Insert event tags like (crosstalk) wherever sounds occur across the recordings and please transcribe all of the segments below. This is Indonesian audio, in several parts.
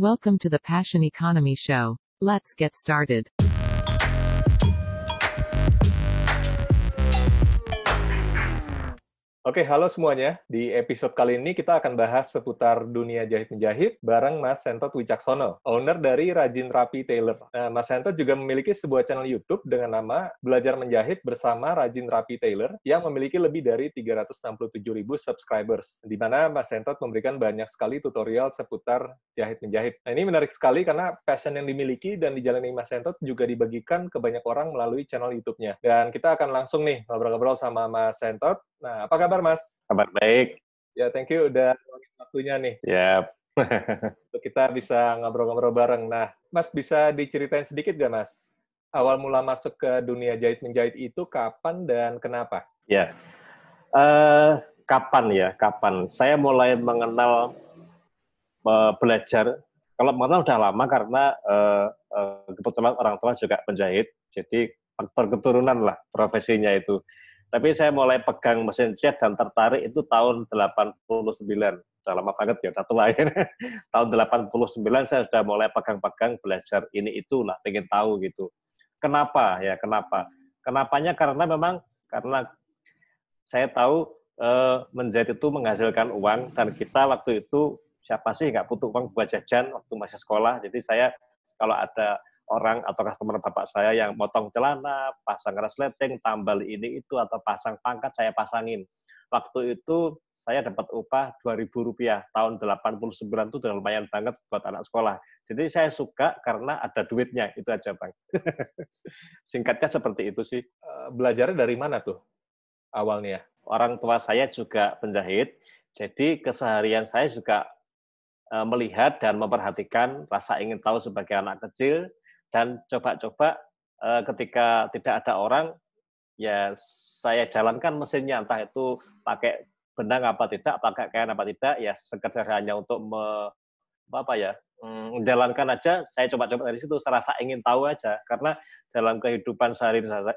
Welcome to the Passion Economy Show. Let's get started. Oke, halo semuanya. Di episode kali ini kita akan bahas seputar dunia jahit-menjahit bareng Mas Sentot Wicaksono, owner dari Rajin Rapi Tailor. Nah, Mas Sentot juga memiliki sebuah channel YouTube dengan nama Belajar Menjahit bersama Rajin Rapi Tailor yang memiliki lebih dari 367 ribu subscribers, di mana Mas Sentot memberikan banyak sekali tutorial seputar jahit-menjahit. Nah, ini menarik sekali karena passion yang dimiliki dan dijalani Mas Sentot juga dibagikan ke banyak orang melalui channel YouTube-nya. Dan kita akan langsung nih ngobrol-ngobrol sama Mas Sentot. Nah, apa kabar Mas? Kabar baik. Ya, thank you udah waktunya nih. Ya. (laughs) Untuk kita bisa ngobrol-ngobrol bareng. Nah, Mas bisa diceritain sedikit gak Mas? Awal mula masuk ke dunia jahit-menjahit itu kapan dan kenapa? Ya. Uh, kapan ya? Kapan? Saya mulai mengenal uh, belajar. Kalau mengenal udah lama karena uh, uh, kebetulan orang tua juga penjahit. Jadi faktor keturunan lah profesinya itu. Tapi saya mulai pegang mesin jet dan tertarik itu tahun 89. Sudah lama banget ya, tua ya. (laughs) tahun 89 saya sudah mulai pegang-pegang belajar ini itu lah, pengen tahu gitu. Kenapa ya, kenapa? Kenapanya karena memang karena saya tahu eh, menjadi itu menghasilkan uang dan kita waktu itu siapa sih nggak butuh uang buat jajan waktu masih sekolah. Jadi saya kalau ada orang atau customer bapak saya yang motong celana, pasang resleting, tambal ini itu atau pasang pangkat saya pasangin. Waktu itu saya dapat upah Rp2.000 rupiah tahun 89 itu udah lumayan banget buat anak sekolah. Jadi saya suka karena ada duitnya itu aja bang. (laughs) Singkatnya seperti itu sih. Eh, belajarnya dari mana tuh awalnya? Orang tua saya juga penjahit, jadi keseharian saya juga eh, melihat dan memperhatikan rasa ingin tahu sebagai anak kecil dan coba-coba uh, ketika tidak ada orang ya saya jalankan mesinnya entah itu pakai benang apa tidak pakai kain apa tidak ya sekedar hanya untuk me, apa ya mm, menjalankan aja. Saya coba-coba dari situ serasa ingin tahu aja. Karena dalam kehidupan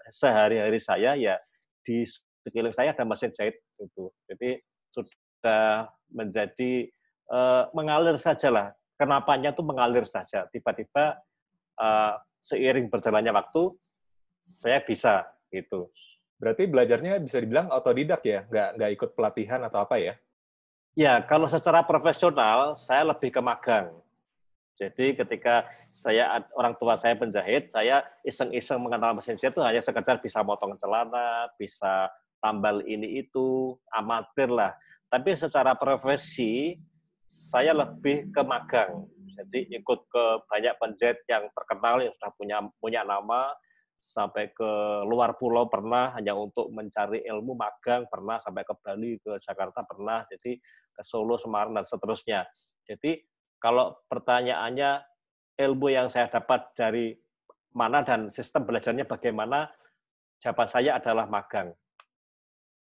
sehari-hari saya ya di sekeliling saya ada mesin jahit itu. Jadi sudah menjadi uh, mengalir saja lah kenapanya tuh mengalir saja. Tiba-tiba uh, seiring berjalannya waktu saya bisa gitu. Berarti belajarnya bisa dibilang otodidak ya, nggak nggak ikut pelatihan atau apa ya? Ya, kalau secara profesional saya lebih ke magang. Jadi ketika saya orang tua saya penjahit, saya iseng-iseng mengenal mesin jahit itu hanya sekedar bisa motong celana, bisa tambal ini itu, amatir lah. Tapi secara profesi saya lebih ke magang. Jadi ikut ke banyak penjahit yang terkenal yang sudah punya punya nama sampai ke luar pulau pernah hanya untuk mencari ilmu magang pernah sampai ke Bali ke Jakarta pernah jadi ke Solo Semarang dan seterusnya. Jadi kalau pertanyaannya ilmu yang saya dapat dari mana dan sistem belajarnya bagaimana jawaban saya adalah magang.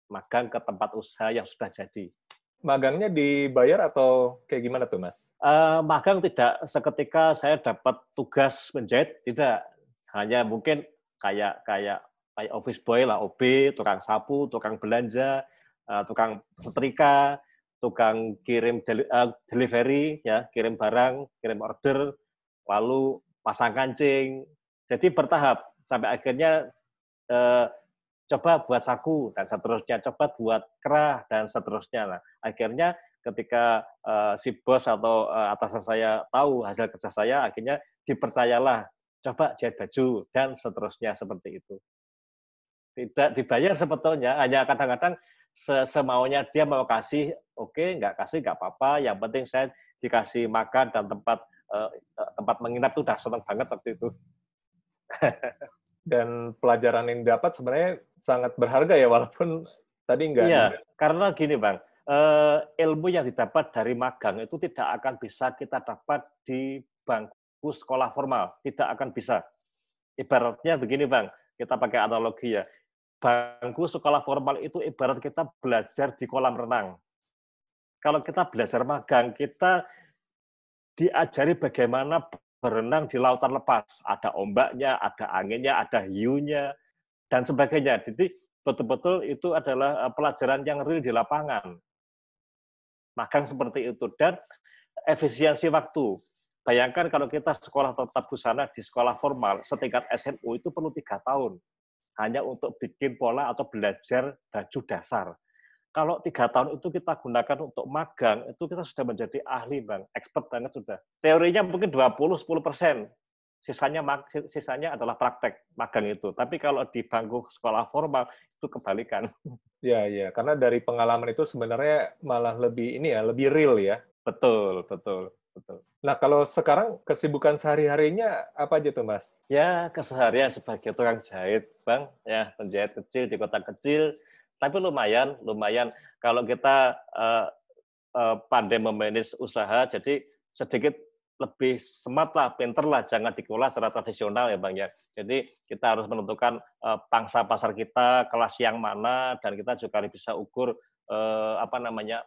Magang ke tempat usaha yang sudah jadi magangnya dibayar atau kayak gimana tuh, Mas? Uh, magang tidak seketika saya dapat tugas menjahit, tidak. Hanya mungkin kayak kayak kayak office boy lah, OB, tukang sapu, tukang belanja, uh, tukang setrika, tukang kirim deli uh, delivery, ya, kirim barang, kirim order, lalu pasang kancing. Jadi bertahap sampai akhirnya uh, coba buat saku dan seterusnya, coba buat kerah dan seterusnya. Nah, akhirnya ketika uh, si bos atau uh, atasan saya tahu hasil kerja saya, akhirnya dipercayalah coba jahit baju dan seterusnya seperti itu. Tidak dibayar sebetulnya, hanya kadang-kadang semaunya dia mau kasih, oke, okay, nggak kasih nggak apa-apa. Yang penting saya dikasih makan dan tempat uh, tempat menginap itu udah senang banget waktu itu. (laughs) dan pelajaran yang dapat sebenarnya sangat berharga ya walaupun tadi enggak. Iya, karena gini bang, uh, ilmu yang didapat dari magang itu tidak akan bisa kita dapat di bangku sekolah formal, tidak akan bisa. Ibaratnya begini bang, kita pakai analogi ya, bangku sekolah formal itu ibarat kita belajar di kolam renang. Kalau kita belajar magang, kita diajari bagaimana berenang di lautan lepas. Ada ombaknya, ada anginnya, ada hiunya, dan sebagainya. Jadi betul-betul itu adalah eh, pelajaran yang real di lapangan. Magang seperti itu. Dan efisiensi waktu. bayangkan kalau kita sekolah tetap busana di sekolah formal setingkat SMU itu perlu tiga tahun hanya untuk bikin pola atau belajar baju dasar. Kalau tiga tahun itu kita gunakan untuk magang, itu kita sudah menjadi ahli, Bang. Expert banget sudah. Teorinya mungkin 20-10 persen. Sisanya, sisanya adalah praktek magang itu. Tapi kalau di bangku sekolah formal, itu kebalikan. (laughs) Ya, ya. Karena dari pengalaman itu sebenarnya malah lebih ini ya, lebih real ya. Betul, betul. Betul. Nah, kalau sekarang kesibukan sehari-harinya apa aja tuh, Mas? Ya, keseharian sebagai tukang jahit, Bang. Ya, penjahit kecil di kota kecil. Tapi lumayan, lumayan. Kalau kita uh, uh, pandai memanage usaha, jadi sedikit lebih smart lah, pinter lah, jangan dikelola secara tradisional ya Bang ya. Jadi kita harus menentukan uh, pangsa pasar kita, kelas yang mana, dan kita juga bisa ukur uh, apa namanya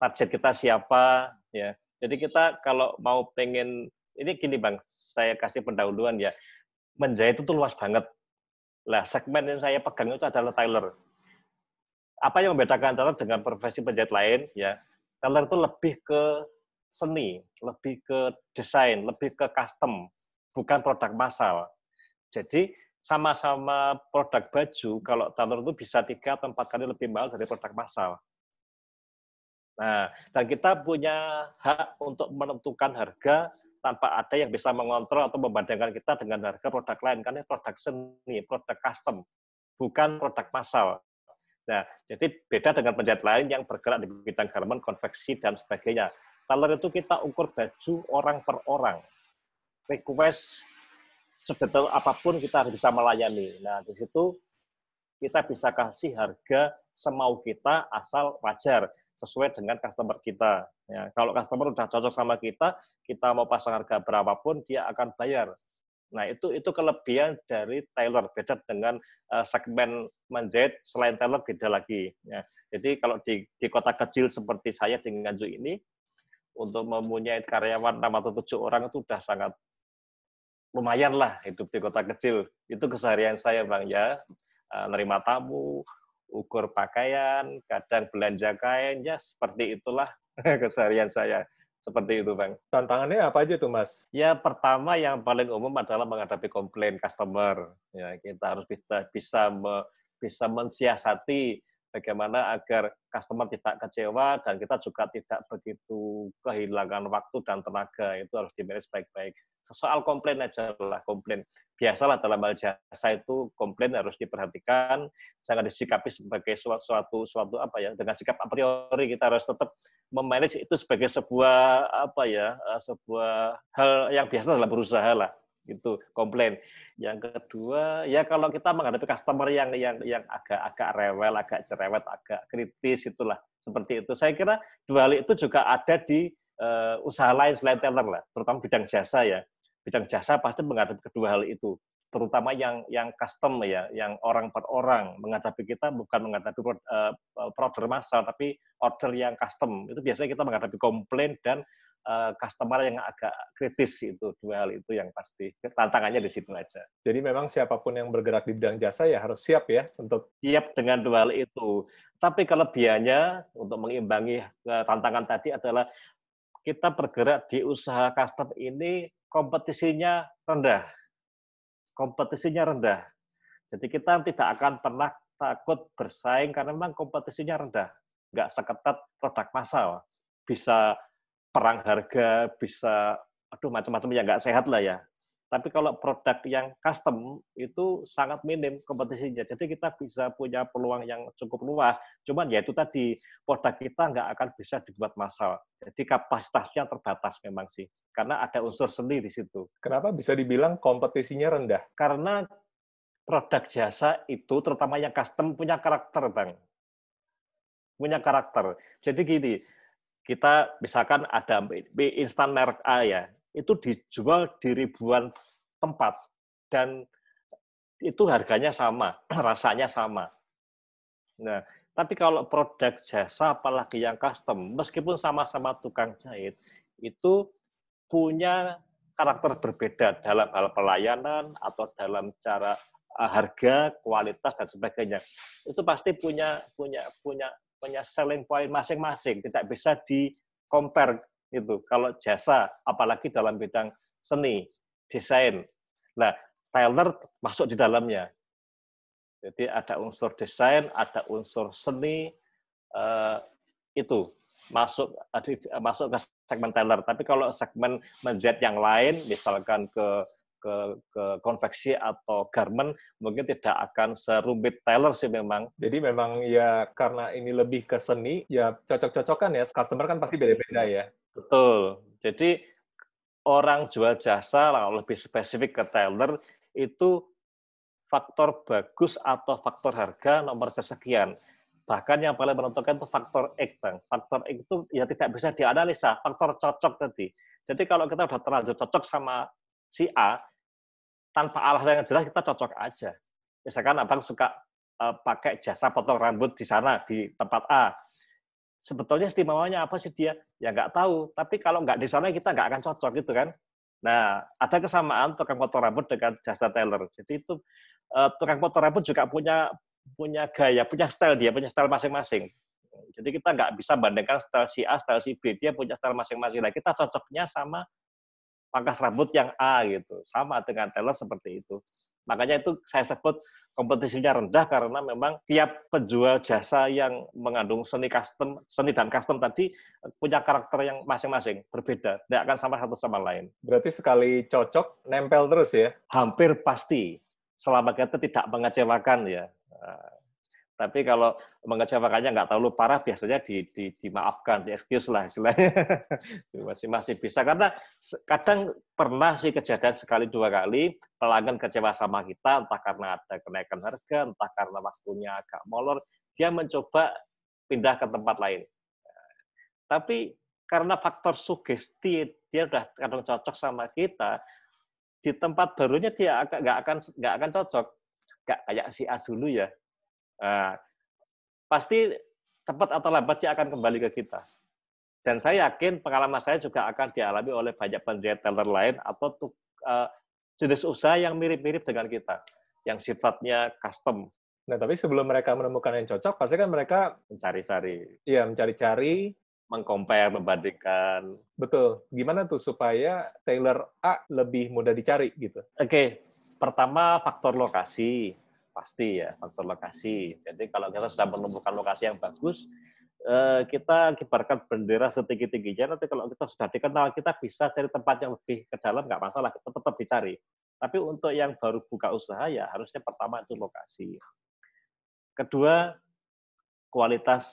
target kita siapa, ya jadi kita kalau mau pengen ini gini bang, saya kasih pendahuluan ya. Menjahit itu luas banget. Lah segmen yang saya pegang itu adalah tailor. Apa yang membedakan tailor dengan profesi penjahit lain ya? Tailor itu lebih ke seni, lebih ke desain, lebih ke custom, bukan produk massal. Jadi sama-sama produk baju, kalau tailor itu bisa tiga atau empat kali lebih mahal dari produk massal. Nah, dan kita punya hak untuk menentukan harga tanpa ada yang bisa mengontrol atau membandingkan kita dengan harga produk lain. Karena produk seni, produk custom, bukan produk massal. Nah, jadi beda dengan penjahit lain yang bergerak di bidang garment, konveksi, dan sebagainya. Tailor itu kita ukur baju orang per orang. Request sebetul apa pun kita harus bisa melayani. Nah, di situ kita bisa kasih harga semau kita asal wajar sesuai dengan customer kita. Ya, kalau customer udah cocok sama kita, kita mau pasang harga berapapun dia akan bayar. Nah itu itu kelebihan dari Taylor beda dengan uh, segmen menjahit selain Taylor beda lagi. Ya. Jadi kalau di, di kota kecil seperti saya di Nganjuk ini untuk mempunyai karyawan enam atau tujuh orang itu sudah sangat lumayan lah hidup di kota kecil. Itu keseharian saya bang ya, uh, nerima tamu, ukur pakaian, kadang belanja kain, ya seperti itulah (laughs) keseharian saya. Seperti itu, Bang. Tantangannya apa aja tuh, Mas? Ya, pertama yang paling umum adalah menghadapi komplain customer. Ya, kita harus bisa bisa bisa mensiasati bagaimana agar customer tidak kecewa dan kita juga tidak begitu kehilangan waktu dan tenaga. Itu harus dimanage baik-baik. Soal komplain aja lah, komplain biasalah dalam hal jasa itu komplain harus diperhatikan jangan disikapi sebagai suatu suatu suatu apa ya dengan sikap a priori kita harus tetap memanage itu sebagai sebuah apa ya eh, sebuah hal yang biasa dalam berusaha lah itu komplain. Yang kedua ya kalau kita menghadapi customer yang yang yang agak agak rewel agak cerewet agak kritis itulah. Seperti itu. Saya kira dua hal itu juga ada di uh, usaha lain selain teller lah terutama bidang jasa ya. Bidang jasa pasti menghadapi kedua hal itu terutama yang yang custom ya, yang orang per orang menghadapi kita bukan menghadapi uh, order massal tapi order yang custom. Itu biasanya kita menghadapi komplain dan uh, customer yang agak kritis itu dua hal itu yang pasti tantangannya di situ aja. Jadi memang siapa pun yang bergerak di bidang jasa ya harus siap ya untuk siap dengan dua hal itu. Tapi kelebihannya untuk mengimbangi tantangan tadi adalah kita bergerak di usaha custom ini kompetisinya rendah. Kompetisinya rendah. Jadi kita tidak akan pernah takut bersaing karena memang kompetisinya rendah. Nggak seketat produk massal. Bisa perang harga, bisa aduh macam-macam yang nggak sehat lah ya. Tapi kalau produk yang custom itu sangat minim kompetisinya. Jadi kita bisa punya peluang yang cukup luas. Cuman ya itu tadi, produk kita nggak akan bisa dibuat massal. Jadi kapasitasnya terbatas memang sih. Karena ada unsur seni di situ. Kenapa bisa dibilang kompetisinya rendah? Karena produk jasa itu, terutama yang custom, punya karakter, Bang. Punya karakter. Jadi gini, kita misalkan ada mie instan merek A ya, itu dijual di ribuan tempat dan itu harganya sama, (clears throat) rasanya sama. Nah, tapi kalau produk jasa apalagi yang custom, meskipun sama-sama tukang jahit, itu punya karakter berbeda dalam hal pelayanan atau dalam cara eh, harga, kualitas dan sebagainya. Itu pasti punya punya punya punya selling point masing-masing, tidak bisa di compare itu. Kalau jasa, apalagi dalam bidang seni, desain. Nah, Taylor masuk di dalamnya. Jadi ada unsur desain, ada unsur seni, uh, itu masuk masuk ke segmen Taylor. Tapi kalau segmen menjet yang lain, misalkan ke ke ke konveksi atau garment mungkin tidak akan serumit Taylor sih memang. Jadi memang ya karena ini lebih ke seni ya cocok-cocokan ya customer kan pasti beda-beda ya. Betul. Jadi orang jual jasa kalau lebih spesifik ke Taylor itu faktor bagus atau faktor harga nomor kesekian. Bahkan yang paling menentukan itu faktor X, Bang. Faktor X itu ya tidak bisa dianalisa, faktor cocok tadi. Jadi kalau kita sudah terlanjur cocok sama si A, tanpa alasan yang jelas kita cocok aja. Misalkan abang suka uh, pakai jasa potong rambut di sana di tempat A, sebetulnya istimewanya apa sih dia? Ya nggak tahu. Tapi kalau nggak di sana kita nggak akan cocok gitu kan. Nah, ada kesamaan tukang potong rambut dengan jasa tailor. Jadi itu uh, tukang potong rambut juga punya punya gaya, punya style dia, punya style masing-masing. Jadi kita nggak bisa bandingkan style si A, style si B. Dia punya style masing-masing. Nah, kita cocoknya sama pangkas rambut yang A gitu. Sama dengan Taylor seperti itu. Makanya itu saya sebut kompetisinya rendah karena memang tiap penjual jasa yang mengandung seni custom, seni dan custom tadi punya karakter yang masing-masing, berbeda. Tidak akan sama satu sama lain. Berarti sekali cocok, nempel terus ya? Hampir pasti. Selama kita tidak mengecewakan ya. Tapi kalau mengecewakannya nggak terlalu parah, biasanya di, di, dimaafkan, di excuse lah istilahnya. (laughs) masih masih bisa. Karena kadang pernah sih kejadian sekali dua kali pelanggan kecewa sama kita, entah karena ada kenaikan harga, entah karena waktunya agak molor, dia mencoba pindah ke tempat lain. Tapi karena faktor sugesti, dia udah kadang cocok sama kita, di tempat barunya dia nggak akan nggak akan cocok, nggak kayak si A dulu ya Nah, pasti cepat atau lambat dia akan kembali ke kita. Dan saya yakin pengalaman saya juga akan dialami oleh banyak penjahit teller lain atau tuh, uh, jenis usaha yang mirip-mirip dengan kita, yang sifatnya custom. Nah, tapi sebelum mereka menemukan yang cocok, pasti kan mereka mencari-cari. Iya, mencari-cari, mengcompare, membandingkan. Betul. Gimana tuh supaya tailor A lebih mudah dicari gitu? Oke, pertama faktor lokasi pasti ya faktor lokasi. Jadi kalau kita sudah menemukan lokasi yang bagus, eh, kita kibarkan bendera setinggi-tingginya. Nanti kalau kita sudah dikenal, kita bisa cari tempat yang lebih ke dalam, nggak masalah, kita tetap dicari. Tapi untuk yang baru buka usaha, ya harusnya pertama itu lokasi. Kedua, kualitas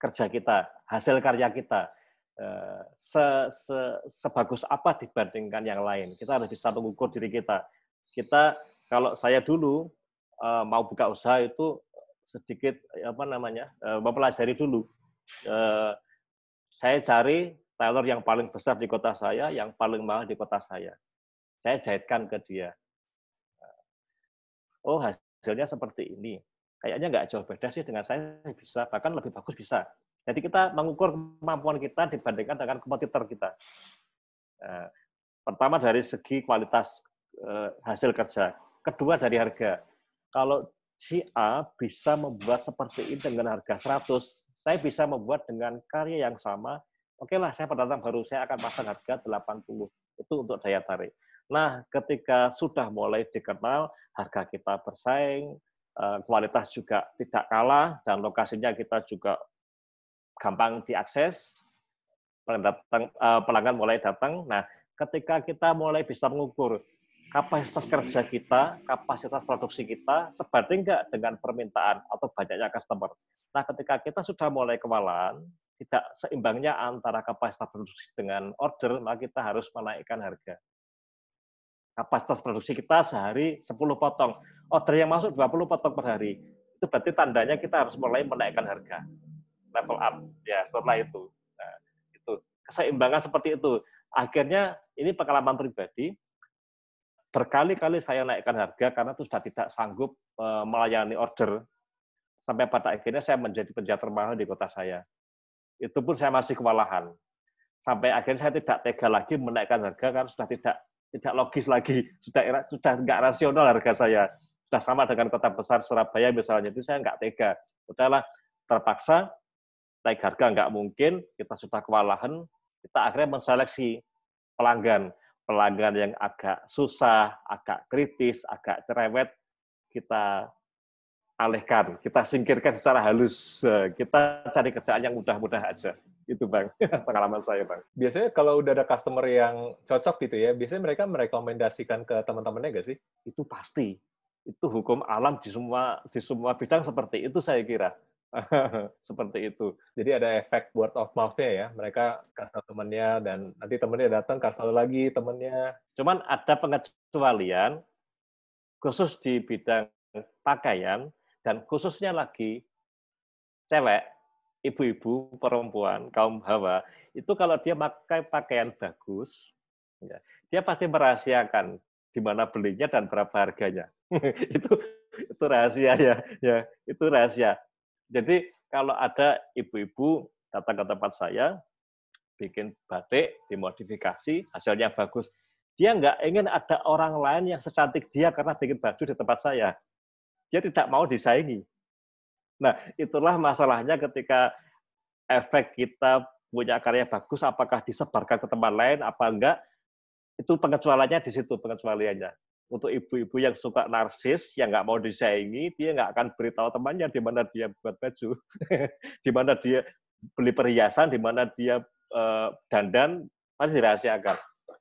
kerja kita, hasil karya kita. Eh, se, se, sebagus apa dibandingkan yang lain. Kita harus bisa mengukur diri kita. Kita, kalau saya dulu, uh, mau buka usaha itu sedikit apa namanya uh, mempelajari dulu. Saya cari tailor yang paling besar di kota saya, yang paling mahal di kota saya. Saya jahitkan ke dia. Oh hasilnya seperti ini. Kayaknya nggak jauh beda sih dengan saya bisa, bahkan lebih bagus bisa. Jadi kita mengukur kemampuan kita dibandingkan dengan kompetitor kita. pertama dari segi kualitas hasil kerja, kedua dari harga kalau si A bisa membuat seperti ini dengan harga 100, saya bisa membuat dengan karya yang sama, oke okay lah saya pendatang baru, saya akan pasang harga 80. Itu untuk daya tarik. Nah, ketika sudah mulai dikenal, harga kita bersaing, eh, kualitas juga tidak kalah, dan lokasinya kita juga gampang diakses, eh, pelanggan mulai datang. Nah, ketika kita mulai bisa mengukur kapasitas kerja kita, kapasitas produksi kita sebanding nggak dengan permintaan atau banyaknya customer. Nah, ketika kita sudah mulai kewalahan, tidak seimbangnya antara kapasitas produksi dengan order, maka kita harus menaikkan harga. Kapasitas produksi kita sehari 10 potong. Order yang masuk 20 potong per hari. Itu berarti tandanya kita harus mulai menaikkan harga. Level up. Ya, setelah itu. Nah, itu. Keseimbangan seperti itu. Akhirnya, ini pengalaman pribadi, berkali-kali saya naikkan harga karena itu sudah tidak sanggup eh, melayani order sampai pada akhirnya saya menjadi penjahat termahal di kota saya. Itu pun saya masih kewalahan. Sampai akhirnya saya tidak tega lagi menaikkan harga karena sudah tidak tidak logis lagi, sudah sudah nggak rasional harga saya. Sudah sama dengan kota besar Surabaya misalnya itu saya nggak tega. Udahlah terpaksa naik harga nggak mungkin, kita sudah kewalahan, kita akhirnya menseleksi pelanggan pelanggan yang agak susah, agak kritis, agak cerewet, kita alihkan, kita singkirkan secara halus. Kita cari kerjaan yang mudah-mudah aja. Itu Bang, (laughs) pengalaman saya Bang. Biasanya kalau udah ada customer yang cocok gitu ya, biasanya mereka merekomendasikan ke teman-temannya nggak sih? Itu pasti. Itu hukum alam di semua di semua bidang seperti itu saya kira. (laughs) seperti itu. Jadi ada efek word of mouth-nya ya. Mereka kasih temennya dan nanti temennya datang kasih lagi temennya. Cuman ada pengecualian khusus di bidang pakaian dan khususnya lagi cewek, ibu-ibu, perempuan, kaum hawa, itu kalau dia pakai pakaian bagus, ya, dia pasti merahasiakan di mana belinya dan berapa harganya. (laughs) itu itu rahasia ya, ya itu rahasia. Jadi kalau ada ibu-ibu datang ke tempat saya, bikin batik, dimodifikasi, hasilnya bagus. Dia nggak ingin ada orang lain yang secantik dia karena bikin baju di tempat saya. Dia tidak mau disaingi. Nah, itulah masalahnya ketika efek kita punya karya bagus, apakah disebarkan ke tempat lain, apa enggak, itu pengecualiannya di situ, pengecualiannya untuk ibu-ibu yang suka narsis, yang nggak mau disaingi, dia nggak akan beritahu temannya di mana dia buat baju, (laughs) di mana dia beli perhiasan, di mana dia uh, dandan, pasti dirahasiakan.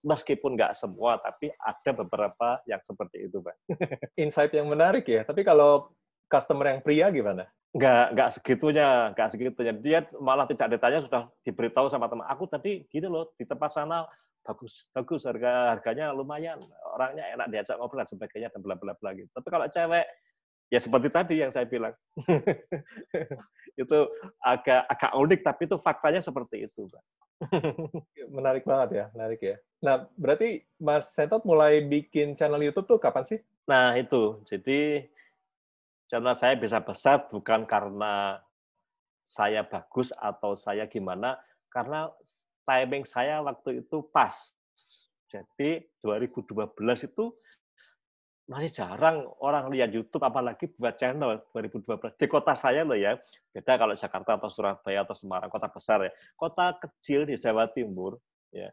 Meskipun nggak semua, tapi ada beberapa yang seperti itu, Pak. (laughs) Insight yang menarik ya. Tapi kalau customer yang pria gimana? Nggak, nggak segitunya, nggak segitunya. Dia malah tidak ditanya sudah diberitahu sama teman. Aku tadi gitu loh di tempat sana bagus bagus harga harganya lumayan orangnya enak diajak ngobrol dan sebagainya dan bla bla bla gitu tapi kalau cewek ya seperti tadi yang saya bilang (laughs) itu agak agak unik tapi itu faktanya seperti itu pak (laughs) menarik banget ya menarik ya nah berarti mas Sentot mulai bikin channel YouTube tuh kapan sih nah itu jadi channel saya bisa besar bukan karena saya bagus atau saya gimana karena timing saya waktu itu pas. Jadi 2012 itu masih jarang orang lihat YouTube apalagi buat channel 2012 di kota saya loh ya beda kalau Jakarta atau Surabaya atau Semarang kota besar ya. Kota kecil di Jawa Timur ya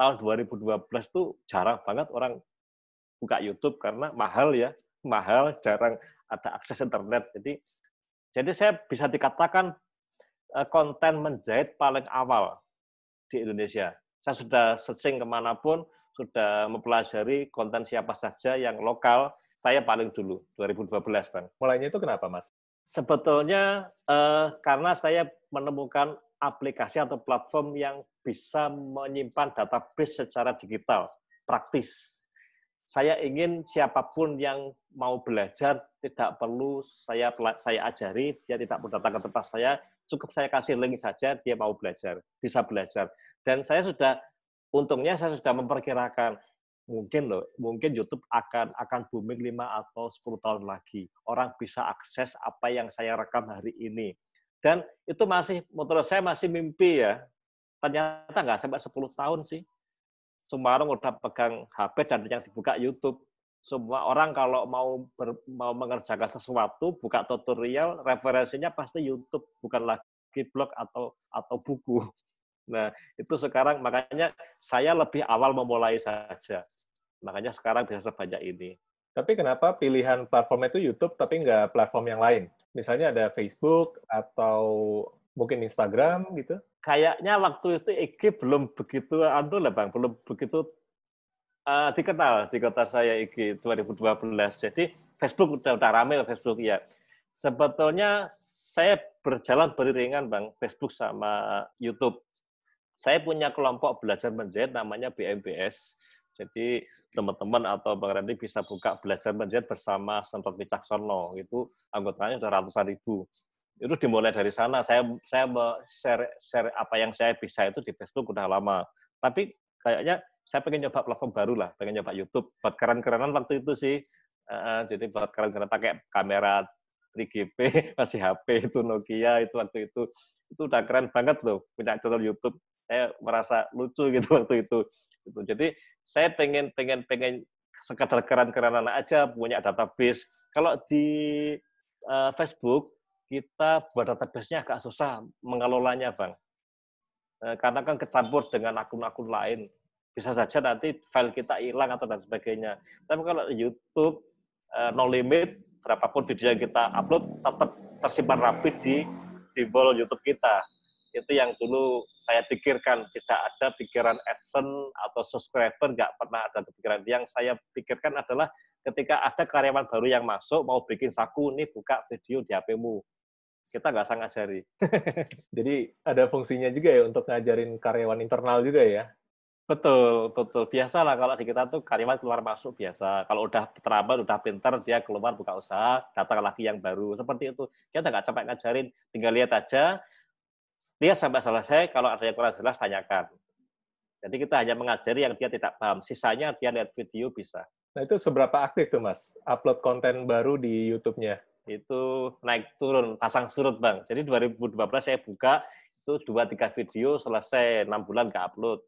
tahun 2012 tuh jarang banget orang buka YouTube karena mahal ya mahal jarang ada akses internet jadi jadi saya bisa dikatakan eh, konten menjahit paling awal di Indonesia. Saya sudah searching ke mana pun, sudah mempelajari konten siapa saja yang lokal, saya paling dulu, 2012, Bang. Mulainya itu kenapa, Mas? Sebetulnya eh, karena saya menemukan aplikasi atau platform yang bisa menyimpan database secara digital, praktis. Saya ingin siapa pun yang mau belajar tidak perlu saya saya ajari, dia tidak perlu datang ke tempat saya, cukup saya kasih link saja dia mau belajar, bisa belajar. Dan saya sudah untungnya saya sudah memperkirakan mungkin loh, mungkin YouTube akan akan booming 5 atau 10 tahun lagi. Orang bisa akses apa yang saya rekam hari ini. Dan itu masih menurut saya masih mimpi ya. Ternyata nggak sampai 10 tahun sih. Semua orang udah pegang HP dan yang dibuka YouTube semua orang kalau mau ber, mau mengerjakan sesuatu buka tutorial referensinya pasti YouTube bukan lagi blog atau atau buku. Nah, itu sekarang makanya saya lebih awal memulai saja. Makanya sekarang bisa sebanyak ini. Tapi kenapa pilihan platform itu YouTube tapi nggak platform yang lain? Misalnya ada Facebook atau mungkin Instagram gitu? Kayaknya waktu itu IG belum begitu anu lah Bang, belum begitu uh, dikenal di kota saya IG 2012. Jadi Facebook udah udah rame Facebook ya. Sebetulnya saya berjalan beriringan Bang, Facebook sama YouTube. Saya punya kelompok belajar menjahit namanya BMBS. Jadi teman-teman atau Bang Randy bisa buka belajar menjahit bersama Sentot Wicaksono. Itu anggotanya sudah ratusan ribu. Itu dimulai dari sana. Saya saya share, share apa yang saya bisa itu di Facebook udah lama. Tapi kayaknya saya pengen nyoba platform baru lah, pengen nyoba YouTube. Buat keren-kerenan waktu itu sih. Uh, jadi buat keren-kerenan pakai kamera 3GP, (laughs) masih HP itu Nokia itu waktu itu. Itu udah keren banget loh, punya channel YouTube. Saya merasa lucu gitu (laughs) waktu itu. Gitu. Jadi saya pengen pengen pengen sekadar keren-kerenan aja punya database. Kalau di uh, Facebook kita buat database-nya agak susah mengelolanya, Bang. Eh, karena kan kecampur dengan akun-akun lain. Bisa saja nanti file kita hilang atau dan sebagainya. Tapi kalau YouTube eh, no limit, berapapun video yang kita upload tetap tersimpan rapi di di wall YouTube kita. Itu yang dulu saya pikirkan, tidak ada pikiran AdSense atau subscriber, nggak pernah ada kepikiran. Yang saya pikirkan adalah ketika ada karyawan baru yang masuk, mau bikin saku, ini buka video di HP-mu kita nggak usah ngajari. (laughs) Jadi ada fungsinya juga ya untuk ngajarin karyawan internal juga ya? Betul, betul. Biasa lah kalau di kita tuh karyawan keluar masuk biasa. Kalau udah terlambat, udah pintar, dia keluar buka usaha, datang lagi yang baru. Seperti itu. Kita nggak capek ngajarin, tinggal lihat aja. Lihat sampai selesai, kalau ada yang kurang jelas, tanyakan. Jadi kita hanya mengajari yang dia tidak paham. Sisanya dia lihat video bisa. Nah itu seberapa aktif tuh Mas? Upload konten baru di YouTube-nya? Itu naik turun pasang surut bang. Jadi 2012 saya buka itu dua tiga video selesai enam bulan nggak upload.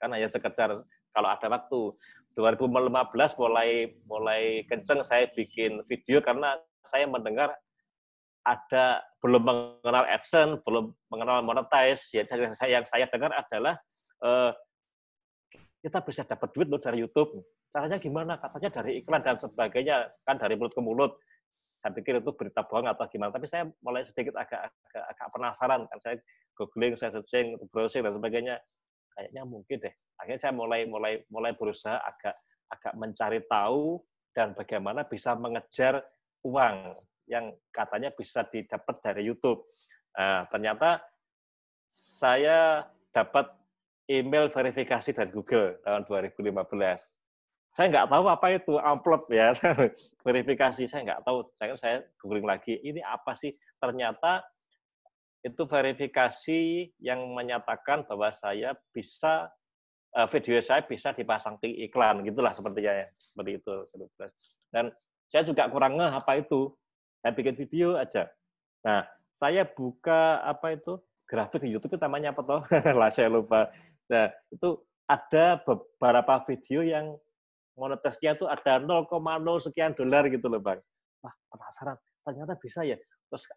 Kan hanya sekedar kalau ada waktu. 2015 mulai mulai kenceng saya bikin video karena saya mendengar ada belum mengenal AdSense, belum mengenal monetize. Ya, saya, yang saya dengar adalah eh, kita bisa dapat duit loh dari YouTube. Caranya gimana? Katanya dari iklan dan sebagainya, kan dari mulut ke mulut saya pikir itu berita bohong atau gimana tapi saya mulai sedikit agak agak, agak penasaran kan. Saya googling saya searching browsing dan sebagainya. Kayaknya mungkin deh. Akhirnya saya mulai mulai mulai berusaha agak agak mencari tahu dan bagaimana bisa mengejar uang yang katanya bisa didapat dari YouTube. Nah, ternyata saya dapat email verifikasi dari Google tahun 2015 saya nggak tahu apa itu amplop ya. (laughs) Verifikasi saya nggak tahu. Saya saya googling lagi ini apa sih? Ternyata itu verifikasi yang menyatakan bahwa saya bisa eh, video saya bisa dipasang di iklan gitulah sepertinya ya seperti itu. Dan saya juga kurang ngeh apa itu. Saya bikin video aja. Nah saya buka apa itu? Grafik di YouTube itu namanya apa toh? (laughs) Lah saya lupa. Nah itu ada beberapa video yang monetesnya itu ada 0,0 sekian dolar gitu loh bang. Wah penasaran, ternyata bisa ya. Terus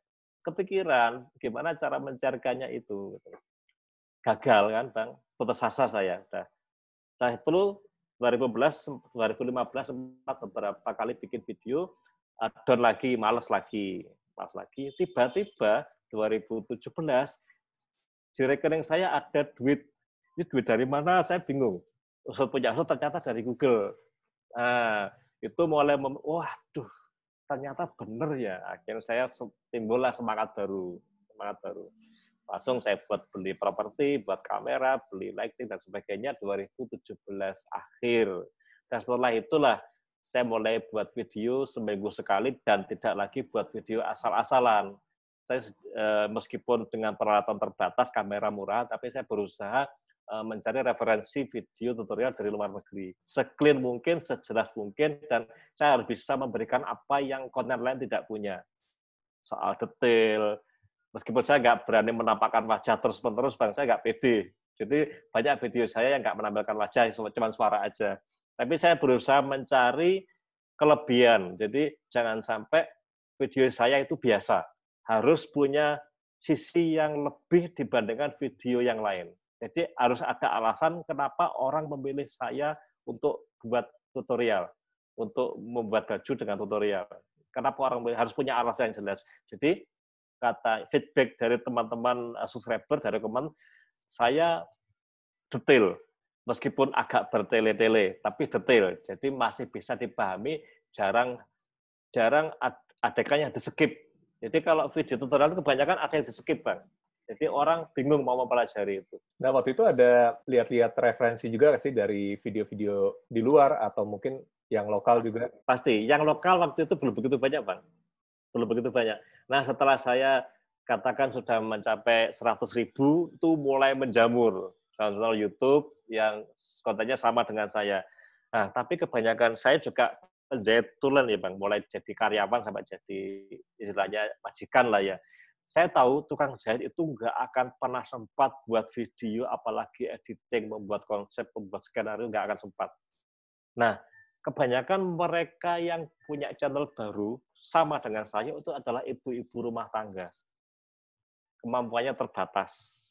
kepikiran gimana cara mencarikannya itu. Gitu. Gagal kan bang, putus asa saya. Udah. Saya itu 2015, 2015 sempat beberapa kali bikin video, down lagi, males lagi, males lagi. Tiba-tiba 2017 di rekening saya ada duit. Ini duit dari mana? Saya bingung. Usut punya usut ternyata dari Google. Nah, itu mulai, mem waduh, ternyata benar ya. Akhirnya saya timbullah semangat baru, semangat baru. Langsung saya buat beli properti, buat kamera, beli lighting dan sebagainya 2017 akhir. Dan setelah itulah saya mulai buat video seminggu sekali dan tidak lagi buat video asal-asalan. Saya eh, meskipun dengan peralatan terbatas, kamera murah, tapi saya berusaha mencari referensi video tutorial dari luar negeri. Seclear mungkin, sejelas mungkin, dan saya harus bisa memberikan apa yang konten lain tidak punya. Soal detail, meskipun saya nggak berani menampakkan wajah terus-menerus, bang, saya nggak pede. Jadi banyak video saya yang nggak menampilkan wajah, cuma suara aja. Tapi saya berusaha mencari kelebihan. Jadi jangan sampai video saya itu biasa. Harus punya sisi yang lebih dibandingkan video yang lain. Jadi harus ada alasan kenapa orang memilih saya untuk buat tutorial, untuk membuat baju dengan tutorial. Kenapa orang harus punya alasan yang jelas. Jadi kata feedback dari teman-teman eh, subscriber dari teman saya detail meskipun agak bertele-tele tapi detail jadi masih bisa dipahami jarang jarang adegannya di skip jadi kalau video tutorial itu kebanyakan ada yang di skip bang jadi orang bingung mau mempelajari itu. Nah, waktu itu ada lihat-lihat referensi juga sih dari video-video di luar atau mungkin yang lokal juga? Pasti. Yang lokal waktu itu belum begitu banyak, Bang. Belum begitu banyak. Nah, setelah saya katakan sudah mencapai 100 ribu, itu mulai menjamur. Channel YouTube yang kontennya sama dengan saya. Nah, tapi kebanyakan saya juga menjadi tulen ya, Bang. Mulai jadi karyawan sampai jadi istilahnya majikan lah ya saya tahu tukang jahit itu nggak akan pernah sempat buat video, apalagi editing, membuat konsep, membuat skenario, nggak akan sempat. Nah, kebanyakan mereka yang punya channel baru, sama dengan saya, itu adalah ibu-ibu rumah tangga. Kemampuannya terbatas.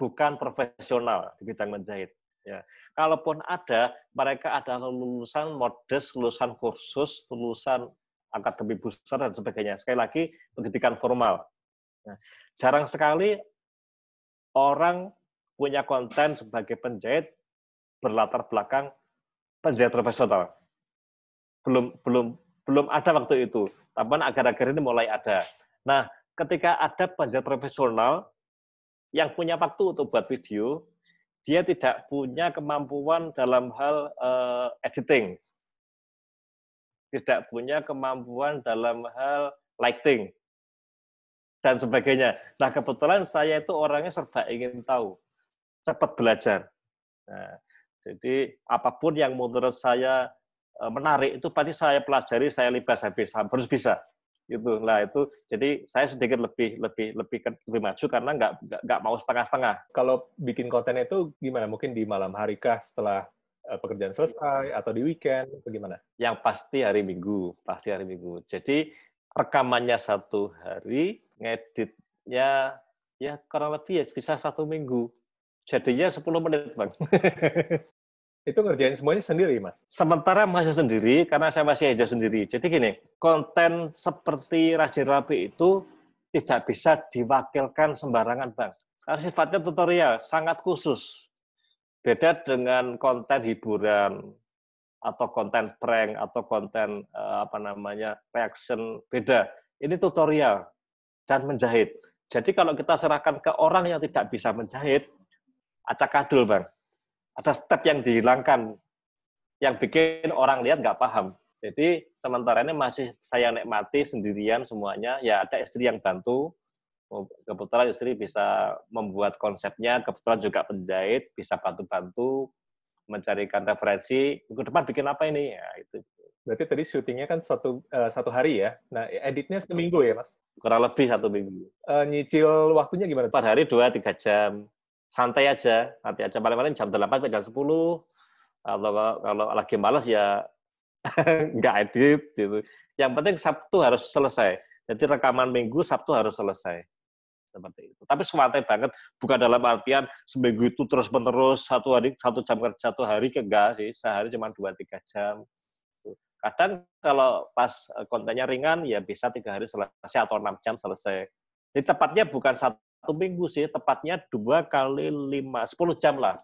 bukan profesional di bidang menjahit. Ya. Kalaupun ada, mereka adalah lulusan modest, lulusan kursus, lulusan akademi besar dan sebagainya. Sekali lagi, pendidikan formal. Nah, jarang sekali orang punya konten sebagai penjahit berlatar belakang penjahit profesional. Belum belum belum ada waktu itu. Tapi agar-agar ini mulai ada. Nah, ketika ada penjahit profesional yang punya waktu untuk buat video, dia tidak punya kemampuan dalam hal uh, editing, tidak punya kemampuan dalam hal lighting, dan sebagainya. Nah, kebetulan saya itu orangnya serba ingin tahu, cepat belajar. Nah, jadi apa pun yang menurut saya eh, menarik itu pasti saya pelajari, saya libas habis, harus bisa. Gitu. Lah itu jadi saya sedikit lebih lebih lebih lebih maju karena nggak nggak mau setengah-setengah. Kalau bikin konten itu gimana? Mungkin di malam hari kah setelah uh, pekerjaan selesai atau di weekend? Bagaimana yang pasti hari minggu pasti hari minggu. Jadi rekamannya satu hari ngeditnya ya kurang lebih ya bisa satu minggu jadinya 10 menit bang (laughs) Itu ngerjain semuanya sendiri, Mas? Sementara masih sendiri, karena saya masih hijau sendiri. Jadi gini, konten seperti Rajin Rapi itu tidak bisa diwakilkan sembarangan, Bang. Karena sifatnya tutorial, sangat khusus. Beda dengan konten hiburan, atau konten prank, atau konten eh, apa namanya reaction, beda. Ini tutorial dan menjahit. Jadi kalau kita serahkan ke orang yang tidak bisa menjahit, acak adul, Bang ada step yang dihilangkan yang bikin orang lihat nggak paham. Jadi sementara ini masih saya nikmati sendirian semuanya. Ya ada istri yang bantu. Kebetulan istri bisa membuat konsepnya, kebetulan juga penjahit, bisa bantu-bantu mencarikan referensi. Minggu depan bikin apa ini? Ya itu. Berarti tadi syutingnya kan satu uh, satu hari ya. Nah editnya seminggu ya mas? Kurang lebih satu minggu. Uh, nyicil waktunya gimana? Empat hari dua tiga jam santai aja, nanti aja paling-paling jam 8 sampai jam 10. Atau kalau, kalau lagi malas ya (laughs) nggak edit gitu. Yang penting Sabtu harus selesai. Jadi rekaman Minggu Sabtu harus selesai. Seperti itu. Tapi santai banget, bukan dalam artian seminggu itu terus menerus satu hari satu jam kerja satu hari ke enggak sih, sehari cuma dua tiga jam. Kadang kalau pas eh, kontennya ringan ya bisa tiga hari selesai atau enam jam selesai. Jadi tepatnya bukan satu satu minggu sih, tepatnya dua kali lima, sepuluh jam lah.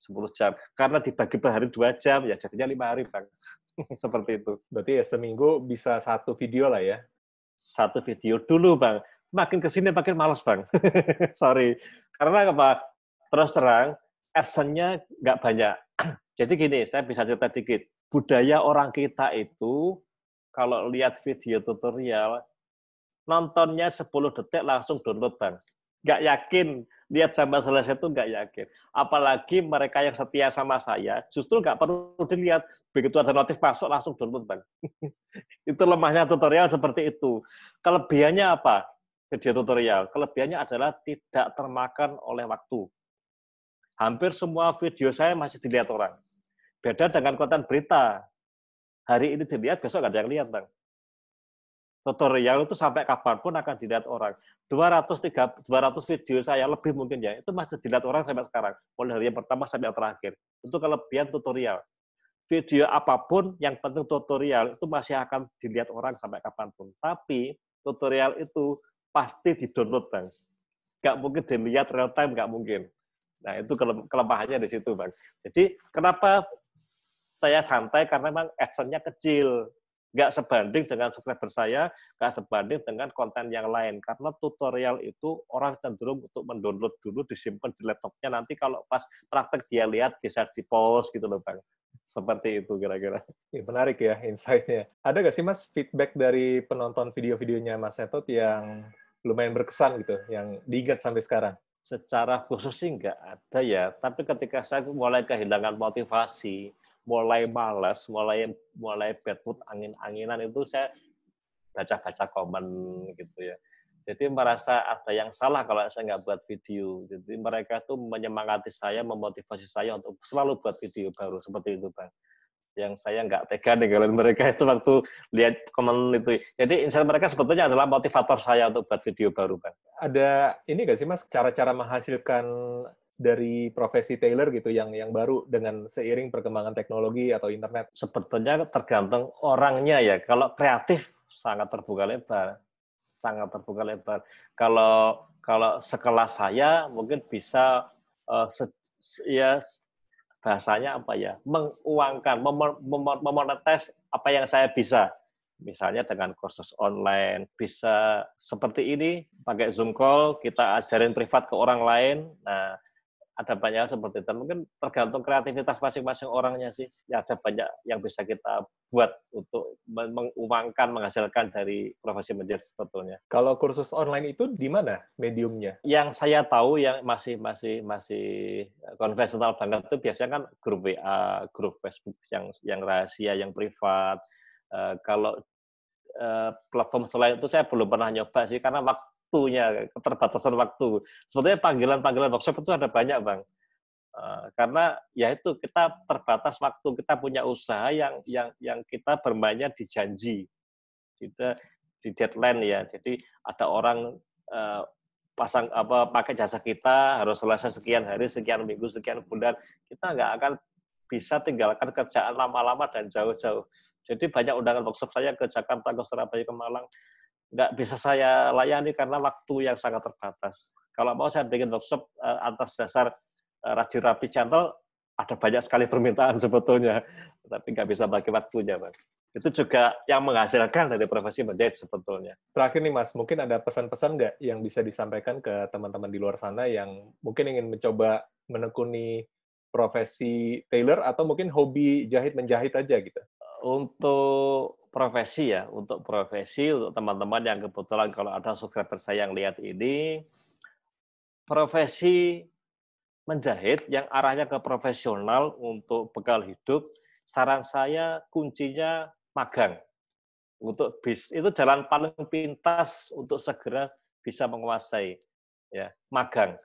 sepuluh jam. Karena dibagi per hari dua jam, ya jadinya lima hari, Bang. (laughs) Seperti itu. Berarti ya seminggu bisa satu video lah ya? Satu video dulu, Bang. Makin ke sini makin males, Bang. (laughs) Sorry. Karena apa? Terus terang, adsense nggak banyak. (clears throat) Jadi gini, saya bisa cerita dikit. Budaya orang kita itu, kalau lihat video tutorial, nontonnya 10 detik langsung download, Bang nggak yakin lihat sampai selesai itu nggak yakin. Apalagi mereka yang setia sama saya, justru nggak perlu dilihat. Begitu ada notif masuk, langsung download, Bang. (laughs) itu lemahnya tutorial seperti itu. Kelebihannya apa? Video tutorial. Kelebihannya adalah tidak termakan oleh waktu. Hampir semua video saya masih dilihat orang. Beda dengan konten berita. Hari ini dilihat, besok nggak ada yang lihat, Bang tutorial itu sampai kapan pun akan dilihat orang. 200 200 video saya lebih mungkin ya, itu masih dilihat orang sampai sekarang. Mulai dari yang pertama sampai yang terakhir. Itu kelebihan tutorial. Video apa pun yang penting tutorial itu masih akan dilihat orang sampai kapan pun. Tapi tutorial itu pasti di-download, Bang. Nggak mungkin dilihat real time, nggak mungkin. Nah, itu kelemahannya di situ, Bang. Jadi, kenapa saya santai? Karena memang action-nya kecil nggak sebanding dengan subscriber saya, nggak sebanding dengan konten yang lain. Karena tutorial itu orang cenderung untuk mendownload dulu, disimpan di laptopnya, nanti kalau pas praktek dia lihat bisa di-post gitu loh Bang. Seperti itu kira-kira. Ya, menarik ya insight-nya. Ada nggak sih Mas feedback dari penonton video-videonya Mas Setot yang lumayan berkesan gitu, yang diingat sampai sekarang? Secara khusus sih nggak ada ya, tapi ketika saya mulai kehilangan motivasi, mulai malas, mulai mulai bad mood, angin-anginan itu saya baca-baca komen gitu ya. Jadi merasa ada yang salah kalau saya nggak buat video. Jadi mereka tuh menyemangati saya, memotivasi saya untuk selalu buat video baru seperti itu, Bang. Yang saya nggak tega ninggalin mereka itu waktu lihat komen itu. Jadi insight mereka sebetulnya adalah motivator saya untuk buat video baru, Bang. Ada ini nggak sih Mas cara-cara menghasilkan dari profesi tailor gitu yang yang baru dengan seiring perkembangan teknologi atau internet? Sebetulnya tergantung orangnya ya. Kalau kreatif sangat terbuka lebar, sangat terbuka lebar. Kalau kalau sekelas saya mungkin bisa uh, se, ya bahasanya apa ya? Menguangkan memonetis apa yang saya bisa. Misalnya dengan kursus online bisa seperti ini pakai zoom call kita ajarin privat ke orang lain. Nah ada banyak seperti itu. Mungkin tergantung kreativitas masing-masing orangnya sih. Ya ada banyak yang bisa kita buat untuk menguangkan, menghasilkan dari profesi menjahit sebetulnya. Kalau kursus online itu di mana mediumnya? Yang saya tahu yang masih masih masih konvensional banget itu biasanya kan grup WA, grup Facebook yang yang rahasia, yang privat. Uh, kalau uh, platform selain itu saya belum pernah nyoba sih karena waktu waktunya, keterbatasan waktu. Sebetulnya panggilan-panggilan workshop itu ada banyak, Bang. Eh, karena ya itu kita terbatas waktu, kita punya usaha yang yang yang kita bermainnya di janji, kita di deadline ya. Jadi ada orang uh, pasang apa pakai jasa kita harus selesai sekian hari, sekian minggu, sekian bulan. Kita nggak akan bisa tinggalkan kerjaan lama-lama dan jauh-jauh. Jadi banyak undangan workshop saya ke Jakarta, ke Surabaya, ke Malang nggak bisa saya layani karena waktu yang sangat terbatas. Kalau mau saya bikin workshop uh, atas dasar uh, rajin rapi channel, ada banyak sekali permintaan (laughs) sebetulnya, tapi nggak bisa bagi waktunya, Mas. Itu juga yang menghasilkan dari profesi menjahit sebetulnya. Terakhir nih, Mas, mungkin ada pesan-pesan nggak yang bisa disampaikan ke teman-teman di luar sana yang mungkin ingin mencoba menekuni profesi tailor atau mungkin hobi jahit menjahit aja gitu? Untuk profesi ya, untuk profesi, untuk teman-teman yang kebetulan kalau ada subscriber saya yang lihat ini, profesi menjahit yang arahnya ke profesional untuk bekal hidup, saran saya kuncinya magang. Untuk bis, itu jalan paling pintas untuk segera bisa menguasai. ya Magang.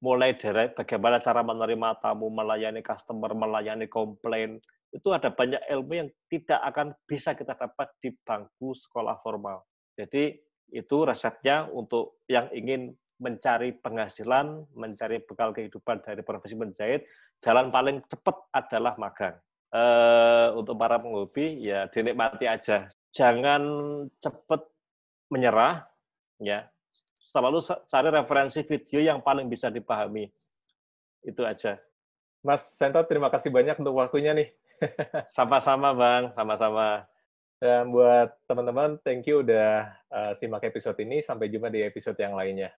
Mulai dari bagaimana cara menerima tamu, melayani customer, melayani komplain, itu ada banyak ilmu yang tidak akan bisa kita dapat di bangku sekolah formal. Jadi itu resepnya untuk yang ingin mencari penghasilan, mencari bekal kehidupan dari profesi menjahit, jalan paling cepat adalah magang. E, untuk para penghobi ya dinikmati aja. Jangan cepat menyerah, ya. Selalu cari referensi video yang paling bisa dipahami. Itu aja. Mas Sento, terima kasih banyak untuk waktunya nih. Sama-sama Bang, sama-sama. Dan buat teman-teman, thank you udah uh, simak episode ini. Sampai jumpa di episode yang lainnya.